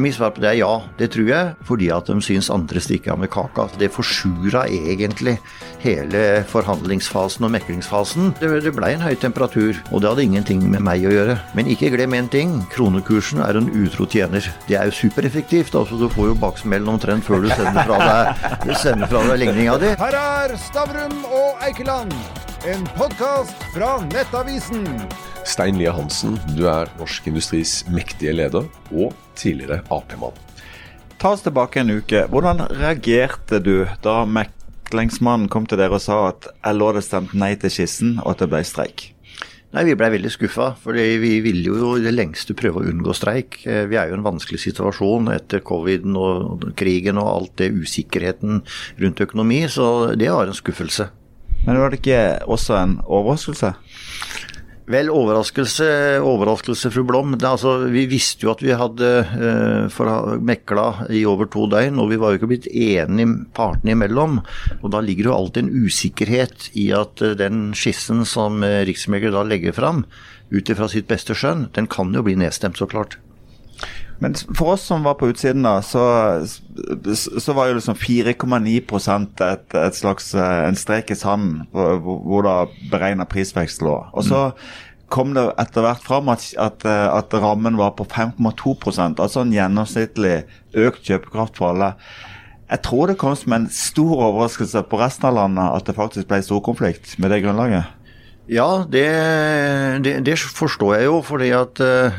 Mitt svar på det er ja, det tror jeg, fordi at de syns andre stikker av med kaka. Det forsura egentlig hele forhandlingsfasen og meklingsfasen. Det, blei en høy temperatur, og det hadde ingenting med meg å gjøre. Men ikke glem én ting, kronekursen er en utro tjener. Det er jo supereffektivt, altså du får jo baksmellen omtrent før du sender fra deg, sender fra deg ligninga di. Her er Stavrum og Eikeland, en podkast fra Nettavisen. Stein Lia Hansen, du er Norsk Industris mektige leder og tidligere Ap-mann. Ta oss tilbake en uke. Hvordan reagerte du da meklingsmannen kom til dere og sa at LO hadde stemt nei til skissen, og at det ble streik? Nei, Vi blei veldig skuffa, for vi ville jo i det lengste prøve å unngå streik. Eh, vi er jo i en vanskelig situasjon etter coviden og krigen og alt det usikkerheten rundt økonomi, så det var en skuffelse. Men var det ikke også en overraskelse? Vel, overraskelse, overraskelse, fru Blom. Det, altså, vi visste jo at vi hadde eh, mekla i over to døgn, og vi var jo ikke blitt enige partene imellom. Og da ligger jo alltid en usikkerhet i at eh, den skissen som eh, Riksmegler da legger fram, ut ifra sitt beste skjønn, den kan jo bli nedstemt, så klart. Men for oss som var på utsiden, da, så, så var jo liksom 4,9 et, et slags eh, en strek i sanden hvor, hvor da beregna prisvekst lå. Og så kom det etter hvert fram at, at, eh, at rammen var på 5,2% altså en gjennomsnittlig økt kjøpekraft for alle. Jeg tror det kom som en stor overraskelse på resten av landet at det faktisk ble storkonflikt med det grunnlaget. Ja, det, det, det, forstår jeg jo. fordi at eh,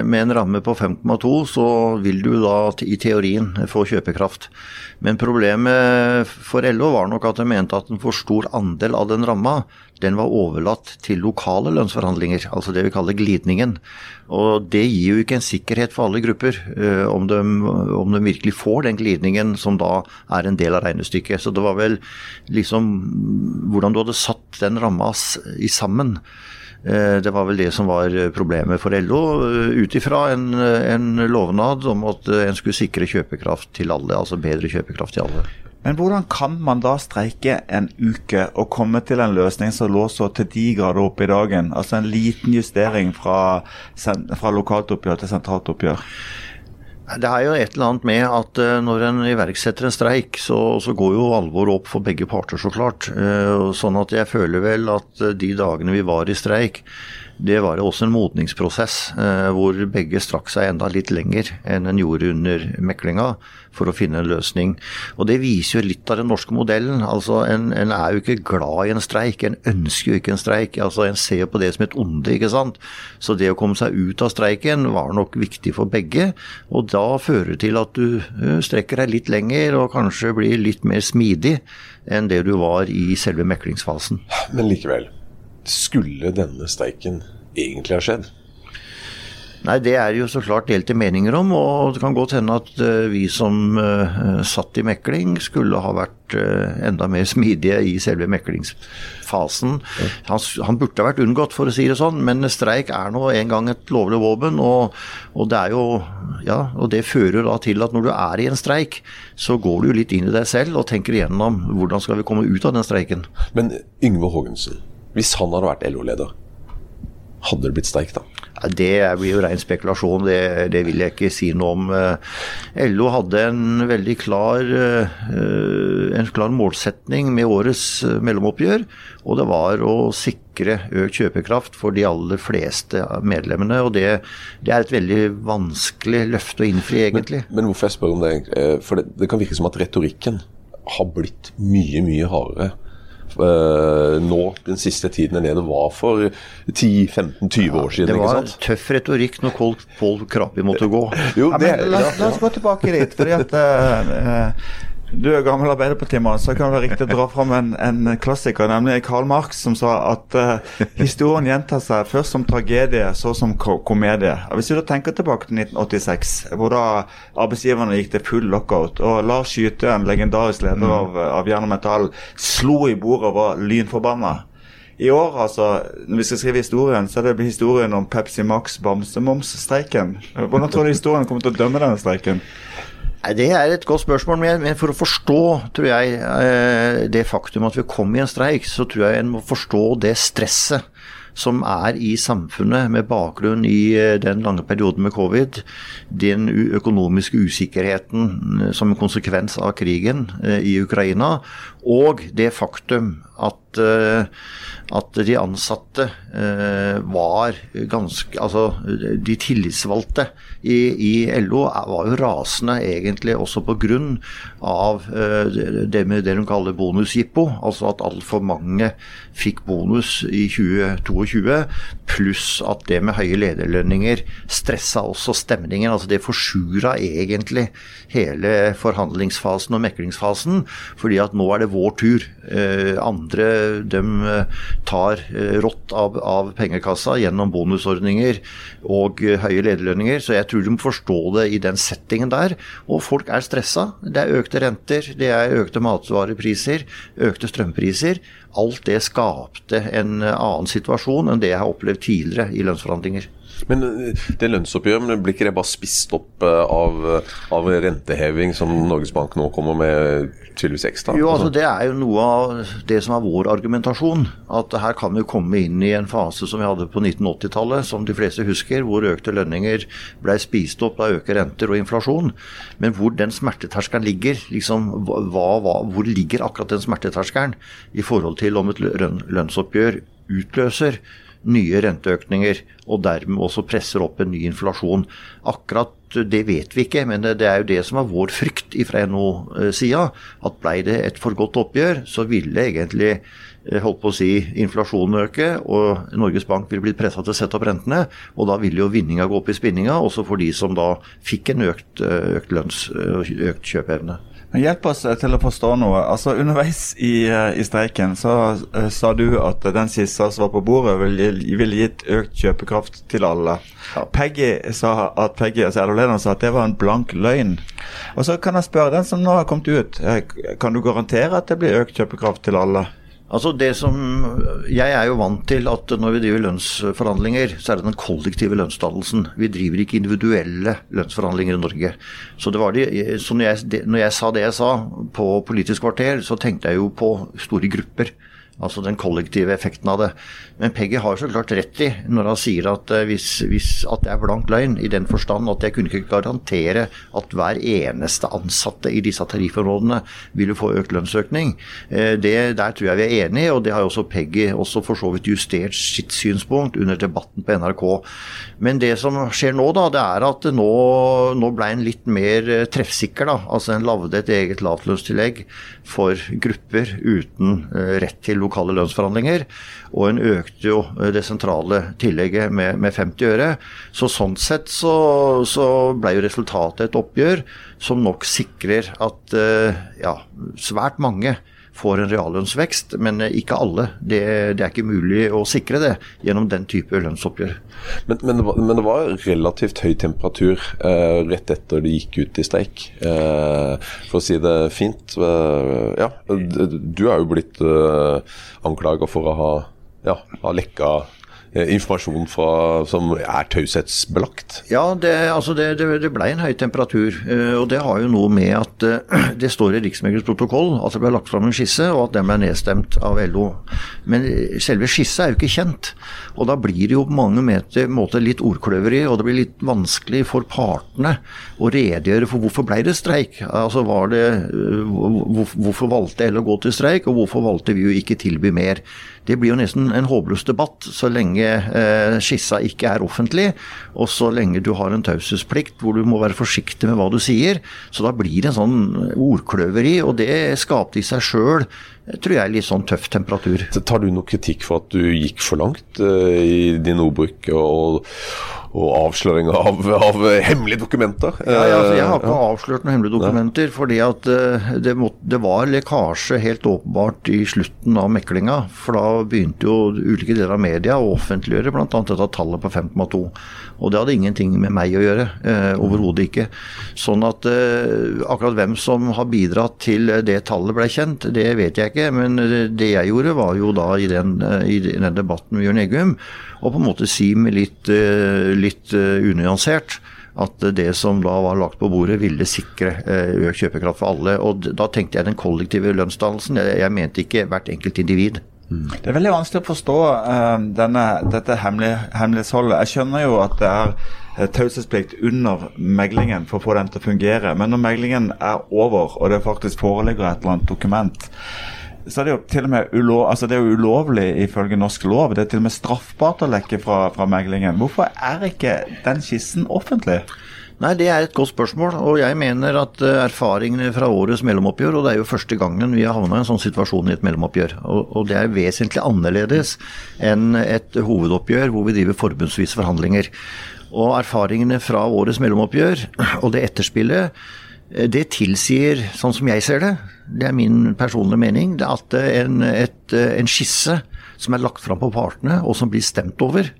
med en ramme på 5,2 så vil du da i teorien få kjøpekraft. Men problemet for LO var nok at de mente at en for stor andel av den ramma den var overlatt til lokale lønnsforhandlinger, altså det vi kaller glidningen. Og det gir jo ikke en sikkerhet for alle grupper, uh, om, de, om, de, virkelig får den glidningen som da er en del av regnestykket. Så det var vel liksom hvordan du hadde satt den ramma i sammen. Uh, det var vel det som var problemet for LO, uh, ut ifra en, en lovnad om at en skulle sikre kjøpekraft til alle, altså bedre kjøpekraft til alle. Men hvordan kan man da streike en uke og komme til en løsning som lå så til de grader opp i dagen? Altså en liten justering fra, fra lokalt oppgjør til sentralt oppgjør? Det er jo et eller annet med at eh, når en iverksetter en streik, så, så går jo alvoret opp for begge parter, så klart. Eh, sånn at jeg føler vel at eh, de dagene vi var i streik, det var jo også en modningsprosess eh, hvor begge strakk seg enda litt lenger enn en gjorde under meklinga for å finne en løsning. Og Det viser jo litt av den norske modellen. Altså, En, en er jo ikke glad i en streik, en ønsker jo ikke en streik. Altså, En ser på det som et onde. ikke sant? Så det å komme seg ut av streiken var nok viktig for begge. Og da fører det til at du uh, strekker deg litt lenger og kanskje blir litt mer smidig enn det du var i selve meklingsfasen. Men likevel skulle denne streiken egentlig ha skjedd? Nei, Det er jo så klart delte meninger om, og det kan godt hende at uh, vi som uh, satt i mekling, skulle ha vært uh, enda mer smidige i selve meklingsfasen. Han, han, burde ha vært unngått, for å si det sånn, men streik er nå en gang et lovlig våpen. Og, og, det er jo, ja, og det fører da til at når du er i en streik, så går du jo litt inn i deg selv og tenker igjennom hvordan skal vi komme ut av den streiken. Men Yngve Haagensen, hvis han hadde vært LO-leder, hadde det blitt streik da? Det blir jo ren spekulasjon, det, det, vil jeg ikke si noe om. Eh, LO hadde en veldig klar, eh, en klar målsetning med årets eh, mellomoppgjør, og det var å sikre økt kjøpekraft for de aller fleste medlemmene. og Det, det er et veldig vanskelig løfte å innfri, egentlig. Men, men hvorfor jeg spør om det? For det, det kan virke som at retorikken har blitt mye, mye hardere uh, nå den siste tiden enn det det var for 10-15-20 år siden. Det var tøff retorikk når Pål Krapi måtte gå. Jo, det, ja, men, la, la, oss gå tilbake litt. fordi at uh, du er gammel Arbeiderpartimann, så kan det være riktig å dra fram en, en klassiker, nemlig Karl Marx, som sa at uh, historien gjentar seg først som tragedie, så som komedie. Hvis du da tenker tilbake til 1986, hvor da arbeidsgiverne gikk til full lockout, og Lars Skyte, en legendarisk leder mm. av, av Jern og Metall, slo i bordet og var lynforbanna. I år, altså, når vi skal skrive historien, så er det historien om Pepsi Max bamsemomsstreiken. Hvordan tror du historien kommer til å dømme denne streiken? Det er et godt spørsmål, men for å forstå tror jeg, eh, det faktum at vi kom i en streik, så tror jeg en må forstå det stresset som er i samfunnet med bakgrunn i eh, den lange perioden med covid, den økonomiske usikkerheten som en konsekvens av krigen i Ukraina, og det faktum at, at de ansatte var ganske Altså, de tillitsvalgte i, i LO var jo rasende egentlig også pga. det med det de kaller bonusjippo, altså at altfor mange fikk bonus i 2022, pluss at det med høye lederlønninger stressa også stemningen. altså Det forsura egentlig hele forhandlingsfasen og meklingsfasen, fordi at nå er det vår tur. Eh, andre de eh, tar eh, rått av, av pengekassa gjennom bonusordninger og høye lederlønninger, så jeg tror de må forstå det i den settingen der. Og folk er stressa. Det er økte renter, det er økte matvarepriser, økte strømpriser. Alt det skapte en annen situasjon enn det jeg har opplevd tidligere i lønnsforhandlinger. Men eh, det lønnsoppgjøret, blir ikke det bare spist opp eh, av, av, renteheving som Norges Bank nå kommer med tydeligvis ekstra? Jo, altså Det er jo noe av det som er vår argumentasjon. At her kan vi komme inn i en fase som vi hadde på 1980-tallet, som de fleste husker, hvor økte lønninger ble spist opp av økte renter og inflasjon. Men hvor den smerteterskelen ligger, liksom, hva, hva, hvor ligger akkurat den smerteterskelen i forhold til om et lønnsoppgjør utløser nye renteøkninger, og dermed også presser opp en ny inflasjon. Akkurat det vet vi ikke, men det er jo det som er vår frykt fra NHO-sida. At blei det et for godt oppgjør, så ville egentlig eh, holdt på å si, inflasjonen øke, og Norges Bank ville blitt pressa til å sette opp rentene. Og da ville jo vinninga gå opp i spinninga, også for de som da fikk en økt, eh, økt lønns- økt kjøpeevne. Hjelp oss eh, til å forstå noe. Altså Underveis i, eh, i streiken så uh, sa du at den siste som var på bordet, ville, ville gitt økt kjøpekraft til alle. Ja. Peggy sa at Peggy, altså LO-lederen sa at det var en blank løgn. Og så kan jeg spørre den som nå har kommet ut, kan du garantere at det blir økt kjøpekraft til alle? Altså det som, Jeg er jo vant til at når vi driver lønnsforhandlinger, så er det den kollektive lønnsdannelsen. Vi driver ikke individuelle lønnsforhandlinger i Norge. Så, de, så når, jeg, når jeg sa det jeg sa på Politisk kvarter, så tenkte jeg jo på store grupper. Altså den kollektive effekten av det. Men Peggy har så klart rett i når han sier at, eh, hvis, hvis, at det er blank løgn, i den forstand at jeg kunne ikke garantere at hver eneste ansatte i disse tariffområdene ville få økt lønnsøkning. Eh, det, der tror jeg vi er enige, og det har jo også Peggy også for så vidt justert sitt synspunkt under debatten på NRK. Men det som skjer nå, da, det er at nå, nå ble en litt mer eh, treffsikker. da, altså En lagde et eget lavtlønnstillegg for grupper uten rett til lokale lønnsforhandlinger. Og en økte jo det sentrale tillegget med, med 50 øre. Så sånn sett så, så ble jo resultatet et oppgjør som nok sikrer at eh, ja, svært mange får en reallønnsvekst, men ikke alle. Det, det, er ikke mulig å sikre det gjennom den type lønnsoppgjør. Men, men, det, var, men det, var, relativt høy temperatur eh, rett etter de gikk ut i streik, eh, for å si det fint. Eh, ja, du er jo blitt eh, anklaga for å ha, ja, ha lekka informasjon fra, som er taushetsbelagt? Ja, det, altså det, det, det ble en høy temperatur. Eh, og det har jo noe med at eh, det står i Riksmeglers protokoll at det ble lagt fram en skisse, og at den ble nedstemt av LO. Men selve skissa er jo ikke kjent. Og da blir det jo på mange måter litt ordkløveri, og det blir litt vanskelig for partene å redegjøre for hvorfor ble det streik. Altså var det, Hvorfor valgte LO å gå til streik, og hvorfor valgte vi jo ikke tilby mer? Det blir jo nesten en håpløs debatt så lenge eh, skissa ikke er offentlig, og så lenge du har en taushetsplikt hvor du må være forsiktig med hva du sier. Så da blir det en sånn ordkløveri, og det skapte i seg sjøl tror jeg litt sånn tøff temperatur. Tar du noe kritikk for at du gikk for langt eh, i din ordbruk og, og avsløring av, av, hemmelige dokumenter? Ja, ja, altså, jeg har ikke ja. avslørt noen hemmelige dokumenter. Nei. fordi at uh, det, må, det, var lekkasje helt åpenbart i slutten av meklinga. For da begynte jo ulike deler av media å offentliggjøre bl.a. dette tallet på 5,2. Og det hadde ingenting med meg å gjøre. Eh, Overhodet ikke. Sånn at akkurat hvem som har bidratt til det tallet ble kjent, det vet jeg ikke. Men det jeg gjorde, var jo da i den, i den debatten med Jørn Eggum å på en måte si med litt, eh, litt eh, unyansert at det som da var lagt på bordet, ville sikre eh, økt kjøpekraft for alle. Og da tenkte jeg den kollektive lønnsdannelsen. Jeg mente ikke hvert enkelt individ. Det er veldig vanskelig å forstå uh, denne, dette hemmelig, hemmelighetsholdet. Jeg skjønner jo at det er uh, taushetsplikt under meglingen for å få den til å fungere. Men når meglingen er over, og det faktisk foreligger et eller annet dokument, så er det jo til og med ulov, altså det er jo ulovlig ifølge norsk lov. Det er til og med straffbart å lekke fra, fra meglingen. Hvorfor er ikke den skissen offentlig? Nei, Det er et godt spørsmål. og Jeg mener at eh, erfaringene fra årets mellomoppgjør, og det er jo første gangen vi har havna i en sånn situasjon i et mellomoppgjør, og, og det er vesentlig annerledes enn et hovedoppgjør hvor vi driver forbundsvise forhandlinger. Og Erfaringene fra årets mellomoppgjør og det etterspillet det tilsier, sånn som jeg ser det, det er min personlige mening, at en, et, en skisse som er lagt fram på partene, og som blir stemt over,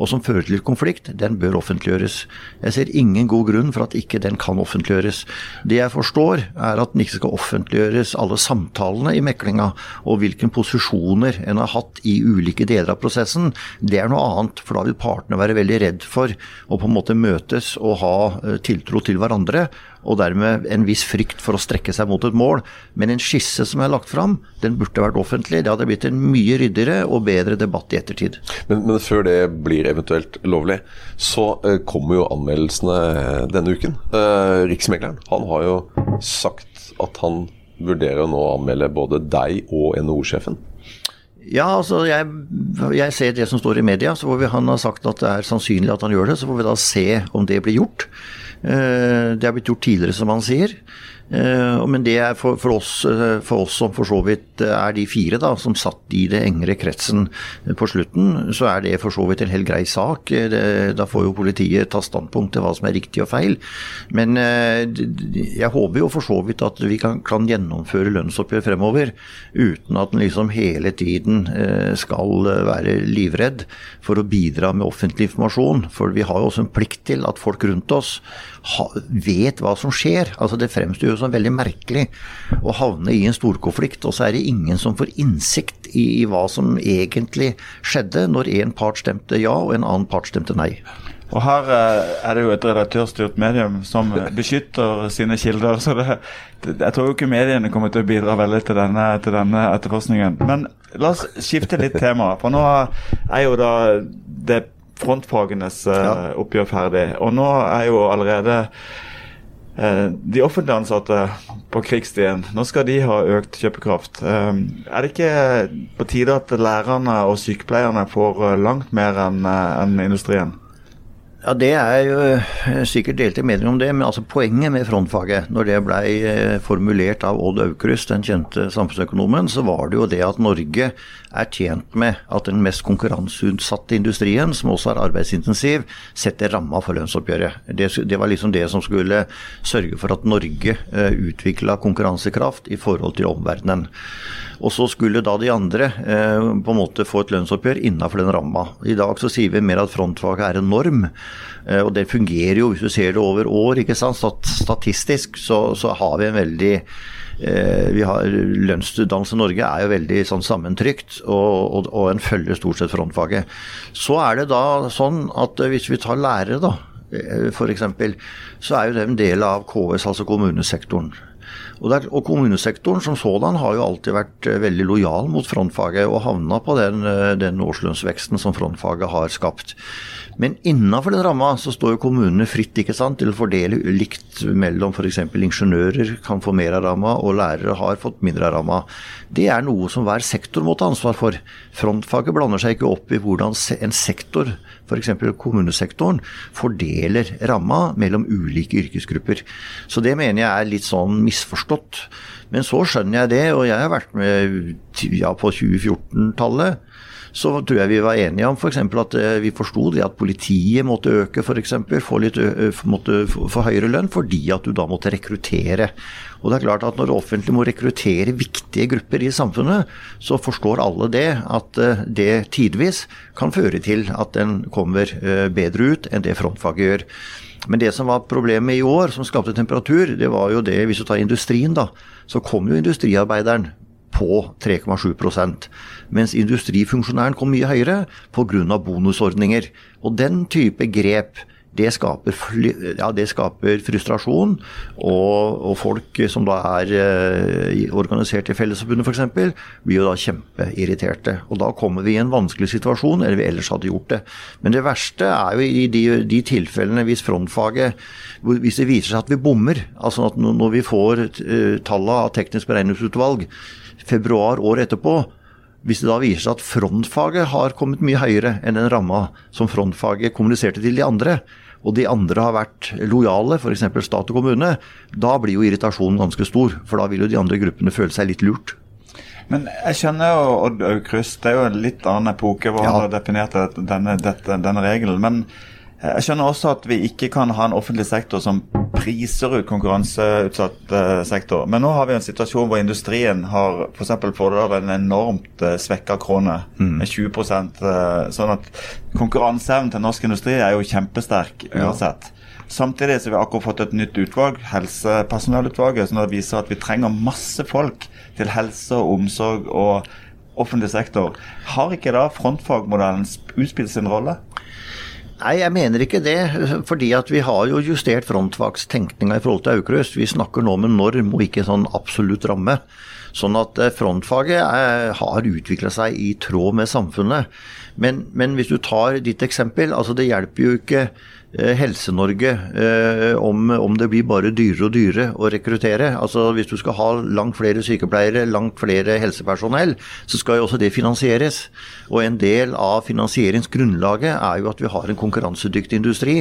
og som fører til konflikt, den bør offentliggjøres. Jeg ser ingen god grunn for at ikke den kan offentliggjøres. Det jeg forstår, er at den ikke skal offentliggjøres alle samtalene i meklinga, og hvilke posisjoner en har hatt i ulike deler av prosessen. Det er noe annet, for da vil partene være veldig redd for å på en måte møtes og ha eh, tiltro til hverandre og dermed en viss frykt for å strekke seg mot et mål. Men en skisse som er lagt fram, den burde vært offentlig. Det hadde blitt en mye ryddigere og bedre debatt i ettertid. Men, men før det blir eventuelt lovlig, så uh, kommer jo anmeldelsene eh, denne uken. Uh, Riksmegleren han har jo sagt at han vurderer nå å anmelde både deg og NHO-sjefen. Ja, altså jeg, jeg, ser det som står i media. så får vi, Han har sagt at det er sannsynlig at han gjør det. Så får vi da se om det blir gjort. Eh, det har blitt gjort tidligere, som han sier. Eh, men det er for, for, oss, eh, for, oss, som for så vidt er de fire da, som satt i det engere kretsen på slutten, så er det for så vidt en helt grei sak. Da får jo politiet ta standpunkt til hva som er riktig og feil. Men jeg håper jo for så vidt at vi kan, kan gjennomføre lønnsoppgjør fremover uten at en liksom hele tiden skal være livredd for å bidra med offentlig informasjon. For vi har jo også en plikt til at folk rundt oss vet hva som skjer. Altså Det fremstår jo som veldig merkelig å havne i en storkonflikt, og så er det ingen som får innsikt i, i hva som egentlig skjedde når en part stemte ja og en annen part stemte nei. Og her eh, er det jo et redaktørstyrt medium som beskytter sine kilder. Så det, jeg tror jo ikke mediene kommer til å bidra veldig til denne, til denne etterforskningen. Men la oss skifte litt tema. For nå er jo da det frontfagenes ja. oppgjør ferdig. Og nå er jo allerede de offentlig ansatte på krigsstien, nå skal de ha økt kjøpekraft. Uh, er det ikke på tide at lærerne og sykepleierne får langt mer enn en industrien? Ja, Det er jo eh, sikkert delte meninger om det, men altså poenget med frontfaget, når det ble eh, formulert av Odd Aukrust, den kjente samfunnsøkonomen, så var det jo det at Norge er tjent med at den mest konkurranseutsatte industrien, som også er arbeidsintensiv, setter ramma for lønnsoppgjøret. Det, det, var liksom det som skulle sørge for at Norge eh, utvikla konkurransekraft i forhold til omverdenen. Og så skulle da de andre eh, på en måte få et lønnsoppgjør innafor den ramma. I dag så sier vi mer at frontfaget er en norm. Eh, og det fungerer jo, hvis du ser det over år, ikke sant. Statistisk så, så har vi en veldig vi har Lønnsdannelse Norge er jo veldig sånn sammentrykt, og, og, og en følger stort sett frontfaget. Så er det da sånn at hvis vi tar lærere, da, for f.eks., så er jo det en del av KS, altså kommunesektoren. Og, der, og, kommunesektoren som sådan har jo alltid vært eh, veldig lojal mot frontfaget og havna på den, eh, den årslønnsveksten som frontfaget har skapt. Men innafor den ramma så står jo kommunene fritt ikke sant, til å fordele likt mellom f.eks. ingeniører kan få mer av ramma, og lærere har fått mindre av ramma. Det er noe som hver sektor må ta ansvar for. Frontfaget blander seg ikke opp i hvordan en sektor, f.eks. kommunesektoren, fordeler ramma mellom ulike yrkesgrupper. Så det mener jeg er litt sånn misforstått. Men så skjønner jeg det, og jeg har vært med ja, på 2014-tallet så tror jeg vi var enige om f.eks. at eh, vi forsto at politiet måtte øke, f.eks. Få litt måtte få høyere lønn, fordi at du da måtte rekruttere. Og det er klart at Når det offentlige må rekruttere viktige grupper i samfunnet, så forstår alle det at det tidvis kan føre til at den kommer bedre ut enn det frontfaget gjør. Men det som var problemet i år, som skapte temperatur, det var jo det, hvis du tar industrien, da, så kom jo industriarbeideren på 3,7% mens industrifunksjonæren kom mye høyere pga. bonusordninger. Og den type grep det skaper, ja, det skaper frustrasjon. Og, og, folk som da er eh, organisert i Fellesforbundet f.eks., blir jo da kjempeirriterte. Og da kommer vi i en vanskelig situasjon, eller vi ellers hadde gjort det. Men det verste er jo i de, de tilfellene hvis frontfaget Hvis det viser seg at vi bommer, altså at når vi får uh, tallene av teknisk beregningsutvalg februar året etterpå, hvis det da viser seg at frontfaget har kommet mye høyere enn den ramma som frontfaget kommuniserte til de andre, og de andre har vært lojale, f.eks. stat og kommune, da blir jo irritasjonen ganske stor. For da vil jo de andre gruppene føle seg litt lurt. Men jeg skjønner jo, Odd Aukrust, det er jo en litt annen epoke hvor ja. han har definert denne, dette, denne regelen. men jeg skjønner også at vi ikke kan ha en offentlig sektor som priser ut konkurranseutsatt uh, sektor. Men nå har vi en situasjon hvor industrien har f.eks. fordel av en enormt uh, svekka krone mm. med 20 uh, eh, Sånn at konkurranseevnen til norsk industri er jo kjempesterk uansett. Samtidig så har vi akkurat fått et nytt utvalg, helsepersonellutvalget, som viser at vi trenger masse folk til helse og omsorg og offentlig sektor. Har ikke da frontfagmodellen utspilt sin rolle? Nei, jeg mener ikke det. Fordi at vi har jo justert frontfagstenkninga i forhold til Aukrust. Vi snakker nå om en norm og ikke sånn absolutt ramme. Sånn at eh, frontfaget er, eh, har utvikla seg i tråd med samfunnet. Men, men, hvis du tar ditt eksempel, altså det hjelper jo ikke Helse-Norge eh, om, om, det blir bare dyrere og dyrere å rekruttere. Altså Hvis du skal ha langt flere sykepleiere, langt flere helsepersonell, så skal jo også det finansieres. Og en del av finansieringsgrunnlaget er jo at vi har en konkurransedyktig industri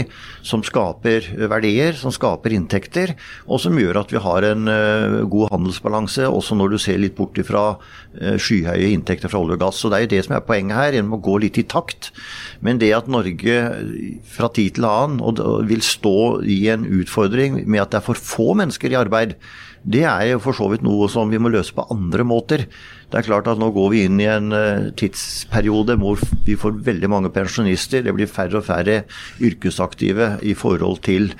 som skaper verdier, som skaper inntekter, og som gjør at vi har en uh, god handelsbalanse, også når du ser litt bort ifra skyhøye inntekter fra olje og gass. Så det er jo det som er poenget her, gjennom å gå litt i takt. Men det at Norge fra tid til annen annen og vil stå i en utfordring med at det er for få mennesker i arbeid, det er jo for så vidt noe som vi må løse på andre måter. Det er klart at Nå går vi inn i en uh, tidsperiode hvor vi får veldig mange pensjonister. Det blir færre og færre yrkesaktive i forhold til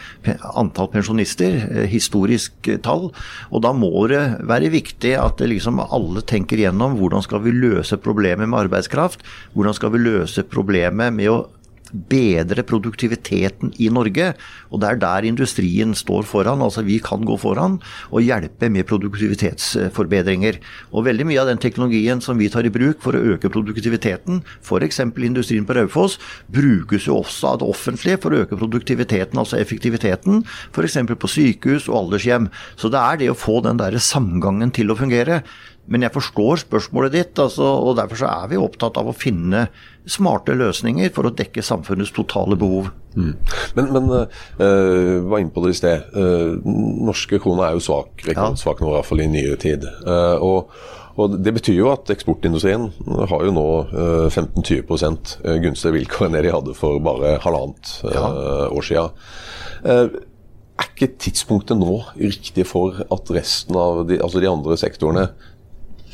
antall pensjonister, uh, historisk uh, tall. Og Da må det være viktig at liksom alle tenker gjennom hvordan skal vi løse problemet med arbeidskraft. Hvordan skal vi løse problemet med å bedre produktiviteten i Norge. Og det er der industrien står foran. Altså vi kan gå foran og hjelpe med produktivitetsforbedringer. Og veldig mye av den teknologien som vi tar i bruk for å øke produktiviteten, f.eks. industrien på Raufoss, brukes jo også av det offentlige for å øke produktiviteten, altså effektiviteten, f.eks. på sykehus og aldershjem. Så det er det å få den der samgangen til å fungere. Men jeg forstår spørsmålet ditt, altså, og derfor så er vi opptatt av å finne smarte løsninger for å dekke samfunnets totale behov. Mm. Men, men uh, var inne på det i sted. Uh, norske kroner er jo svak, rekordsvak nå, i hvert fall i nyere tid. Uh, og, og Det betyr jo at eksportindustrien har jo nå 15-20 gunstige vilkår enn det de hadde for bare halvannet ja. år siden. Er ikke tidspunktet nå riktig for at resten av de, altså de andre sektorene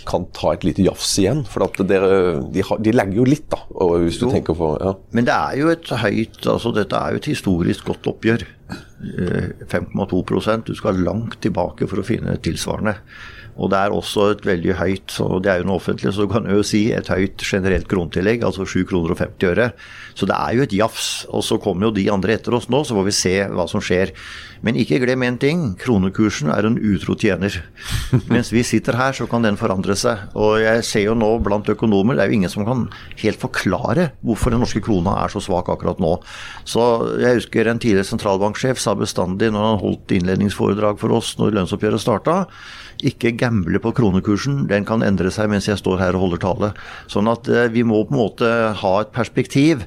kan ta et lite jafs igjen. For dere, de, de, legger jo litt, da. hvis du jo, tenker på, ja. Men det er jo et høyt altså Dette er jo et historisk godt oppgjør. 5,2 eh, Du skal langt tilbake for å finne tilsvarende. Og det er også et veldig høyt, og det er jo noe offentlig, så du kan jo si et høyt generelt kronetillegg, altså 7 kroner og 50 øre. Så det er jo et jafs. Og så kommer jo de andre etter oss nå, så får vi se hva som skjer. Men ikke glem én ting, kronekursen er en utro tjener. Mens vi sitter her, så kan den forandre seg. Og jeg ser jo nå blant økonomer, det er jo ingen som kan helt forklare hvorfor den norske krona er så svak akkurat nå. Så jeg husker en tidligere sentralbanksjef sa bestandig når han holdt innledningsforedrag for oss når lønnsoppgjøret starta, ikke gamble på kronekursen. Den kan endre seg mens jeg står her og holder tale. Sånn at eh, vi må på en måte ha et perspektiv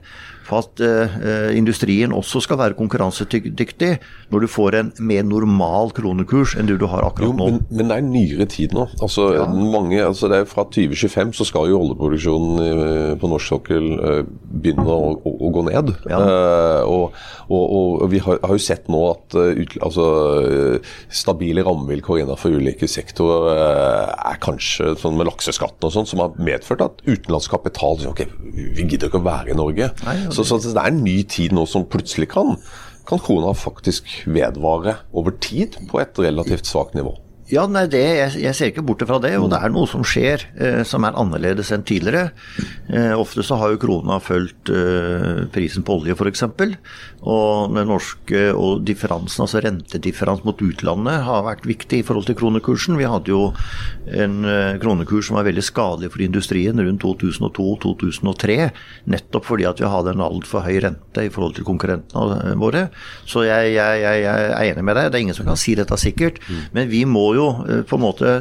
for at eh, industrien også skal være konkurransedyktig når du får en mer normal kronekurs enn det du har akkurat nå. Jo, men, men, det er nyere tid nå. Altså, ja. mange, altså det er Fra 2025 så skal jo oljeproduksjonen uh, på norsk sokkel uh, begynne å, å, å, gå ned. Ja. Og, og, og, vi har, har, jo sett nå at ut, altså, stabile rammevilkår innenfor ulike sektorer er kanskje sånn med lakseskatten og sånn, som har medført at utenlandsk kapital okay, vi gidder ikke å være i Norge. Nei. Så, så, det er en ny tid nå som plutselig kan, kan krona faktisk vedvare over tid på et relativt svakt nivå. Ja, nei, det, jeg, jeg, ser ikke bort fra det. Og det er noe som skjer eh, som er annerledes enn tidligere. Eh, ofte så har jo krona fulgt eh, prisen på olje, f.eks. Og den norske og differansen, altså rentedifferansen mot utlandet, har vært viktig i forhold til kronekursen. Vi hadde jo en eh, kronekurs som var veldig skadelig for industrien rundt 2002-2003. Nettopp fordi at vi hadde en altfor høy rente i forhold til konkurrentene våre. Så jeg, jeg, jeg, jeg er enig med deg. Det er ingen som kan si dette sikkert. Men vi må jo jo eh, på en måte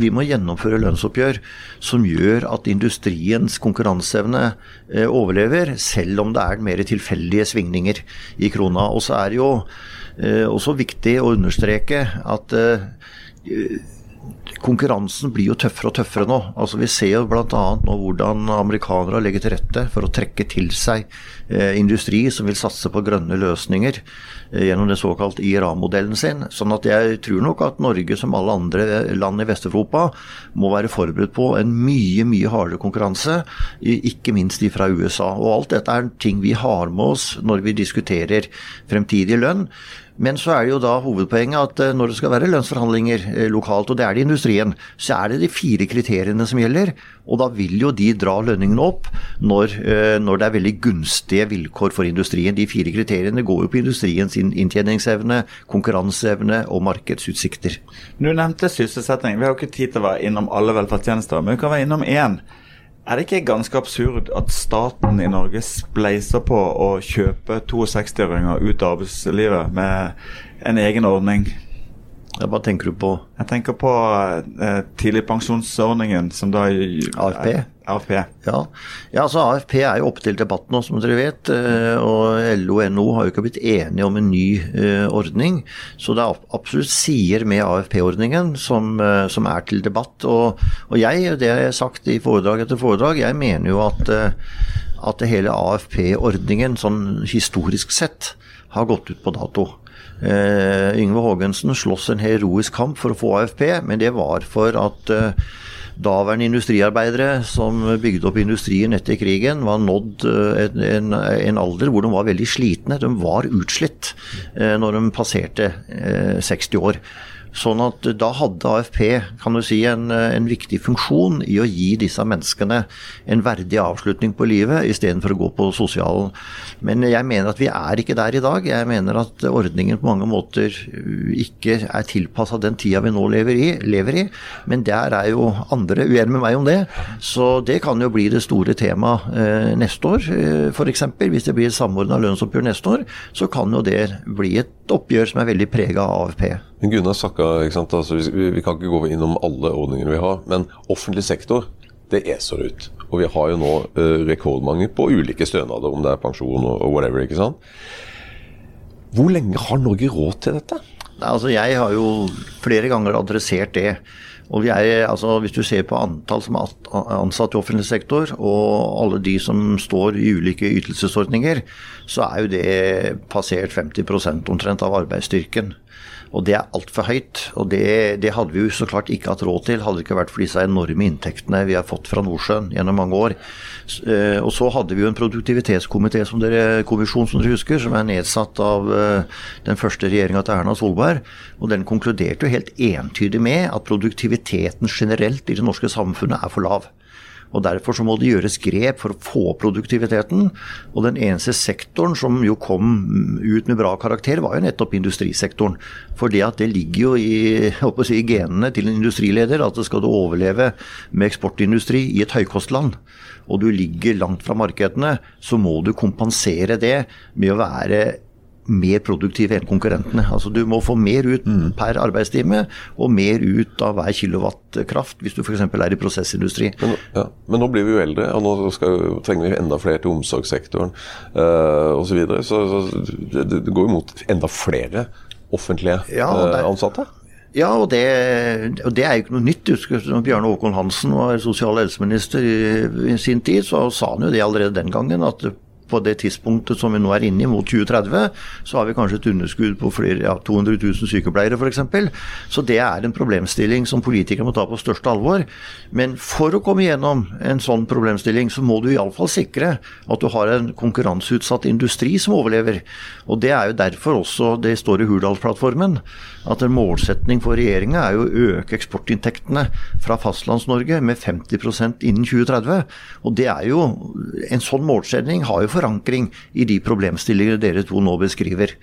Vi må gjennomføre lønnsoppgjør som gjør at industriens konkurranseevne eh, overlever, selv om det er mer tilfeldige svingninger i krona. Og så er det jo eh, også viktig å understreke at konkurransen blir jo tøffere og tøffere nå. Altså Vi ser jo bl.a. nå hvordan amerikanere legger til rette for å trekke til seg industri som vil satse på grønne løsninger eh, gjennom den såkalt IRA-modellen sin. Sånn at jeg tror nok at Norge, som alle andre land i Vest-Europa, må være forberedt på en mye, mye hardere konkurranse, ikke minst fra USA. Og alt dette er ting vi har med oss når vi diskuterer fremtidig lønn. Men så er det jo da hovedpoenget at eh, når det skal være lønnsforhandlinger eh, lokalt, og det er det i industrien, så er det de fire kriteriene som gjelder. Og da vil jo de dra lønningene opp når, eh, når det er veldig gunstige vilkår for industrien. De fire kriteriene går jo på industriens inntjeningsevne, konkurranseevne og markedsutsikter. Du nevnte sysselsetting. Vi har jo ikke tid til å være innom alle velferdstjenester, men vi kan være innom én. Er det ikke ganske absurd at staten i Norge spleiser på å kjøpe 62-åringer ut av arbeidslivet med en egen ordning? Hva tenker du på? Jeg tenker på eh, tidligpensjonsordningen, som da AFP? AFP. Ja. ja, altså AFP er jo oppe til debatt nå, som dere vet. Eh, og LO og NHO har jo ikke blitt enige om en ny uh, ordning. Så det er absolutt sider med AFP-ordningen som, uh, som, er til debatt. Og, og, jeg, det har jeg sagt i foredrag etter foredrag, jeg mener jo at, uh, at hele AFP-ordningen sånn historisk sett har gått ut på dato. Uh, Yngve Haagensen slåss en heroisk kamp for å få AFP, men det var for at uh, daværende industriarbeidere som bygde opp industrien etter krigen, var nådd uh, en, en, alder hvor de var veldig slitne. De var utslitt når de passerte 60 år. Sånn at da hadde AFP kan du si, en, en, viktig funksjon i å gi disse menneskene en verdig avslutning på livet, istedenfor å gå på sosialen. Men jeg mener at vi er ikke der i dag. Jeg mener at ordningen på mange måter ikke er tilpassa den tida vi nå lever i, lever i. Men der er jo andre uenige med meg om det. Så det kan jo bli det store temaet eh, neste år, eh, f.eks. Hvis det blir et samordna lønnsoppgjør neste år, så kan jo det bli et oppgjør som er veldig prega av AFP. Men Gunnar Sakka, altså, vi, vi, kan ikke gå innom alle ordningene vi har, men offentlig sektor det eser ut. Og vi har jo nå uh, rekordmange på ulike stønader, om det er pensjon og, og whatever. ikke sant? Hvor lenge har Norge råd til dette? Altså, jeg har jo flere ganger adressert det. Og er, altså, Hvis du ser på antall som er ansatt i offentlig sektor, og alle de som står i ulike ytelsesordninger, så er jo det passert 50% omtrent av arbeidsstyrken. Og det er altfor høyt. Og det, det, hadde vi jo så klart ikke hatt råd til, hadde det ikke vært for disse enorme inntektene vi har fått fra Nordsjøen gjennom mange år. Eh, og så hadde vi jo en produktivitetskomité som dere, kommisjon som dere husker, som er nedsatt av eh, den første regjeringa til Erna Solberg. Og den konkluderte jo helt entydig med at produktiviteten generelt i det norske samfunnet er for lav. Og Derfor så må det gjøres grep for å få produktiviteten. Og den eneste sektoren som jo kom ut med bra karakter, var jo nettopp industrisektoren. For det at det ligger jo i, si, i genene til en industrileder at skal du overleve med eksportindustri i et høykostland, og du ligger langt fra markedene, så må du kompensere det med å være mer produktive enn konkurrentene. Altså Du må få mer ut mm. per arbeidstime, og mer ut av hver kilowatt kraft, hvis du f.eks. er i prosessindustri. Men, ja. Men, nå blir vi jo eldre, og nå skal, trenger vi enda flere til omsorgssektoren uh, osv. Så, videre. så, så det, det, går jo mot enda flere offentlige ja, uh, ansatte. Ja, og det, og det, er jo ikke noe nytt. Husker, når Bjarne Håkon Hansen var sosial- helseminister i, i, sin tid, så sa han jo det allerede den gangen. at på det tidspunktet som vi nå er inne i, mot 2030, så har vi kanskje et underskudd på flere, ja, 200 000 sykepleiere f.eks. Så det er en problemstilling som politikere må ta på største alvor. Men for å komme gjennom en sånn problemstilling, så må du iallfall sikre at du har en konkurranseutsatt industri som overlever. Og det er jo derfor også det står i Hurdalsplattformen at en målsetning for regjeringa er jo å øke eksportinntektene fra Fastlands-Norge med 50% innen 2030. Og det er jo, En sånn målsetning har jo forankring i de problemstillinger dere to nå beskriver.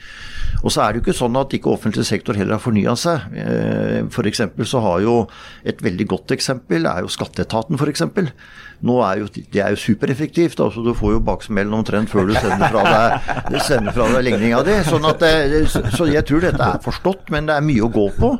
Og så er det jo ikke sånn at ikke offentlig sektor heller har fornya seg. For F.eks. så har jo et veldig godt eksempel er jo Skatteetaten f.eks. Nå er jo, det er jo supereffektivt. altså Du får jo baksmellen omtrent før du sender fra deg, sender fra deg ligninga di. Sånn at, så jeg tror dette er forstått, men det er mye å gå på.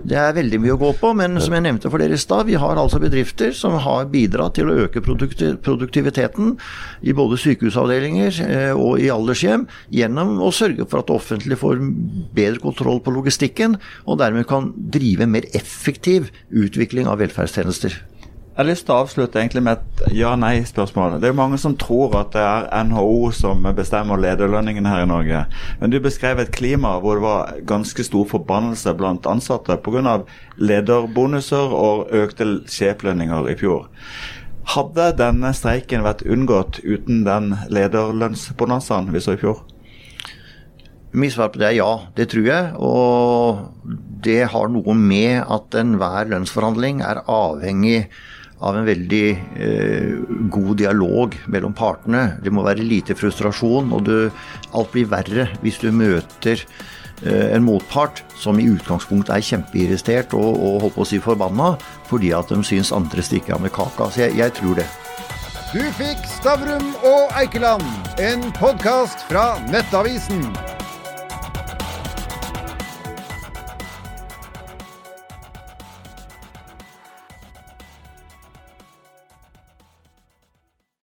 Det er veldig mye å gå på, men som jeg nevnte for dere i stad, vi har altså bedrifter som har bidratt til å øke produktiviteten i både sykehusavdelinger eh, og i aldershjem gjennom å sørge for at det offentlige får bedre kontroll på logistikken, og dermed kan drive mer effektiv utvikling av velferdstjenester. Jeg har lyst til å avslutte egentlig med et ja-nei-spørsmål. Det er jo mange som tror at det er NHO som bestemmer lederlønningene her i Norge. Men du beskrev et klima hvor det var ganske stor forbannelse blant ansatte pga. lederbonuser og økte sjeflønninger i fjor. Hadde denne streiken vært unngått uten den lederlønnsbonanzaen vi så i fjor? Mitt svar på det er ja, det tror jeg. Og det har noe med at enhver lønnsforhandling er avhengig av en veldig eh, god dialog mellom partene. Det må være lite frustrasjon, og du, alt blir verre hvis du møter en motpart som i utgangspunktet er kjempeirritert og, og holdt på å si forbanna fordi at de syns andre stikker av med kaka. Så jeg, jeg tror det. Du fikk Stavrum og Eikeland, en podkast fra Nettavisen.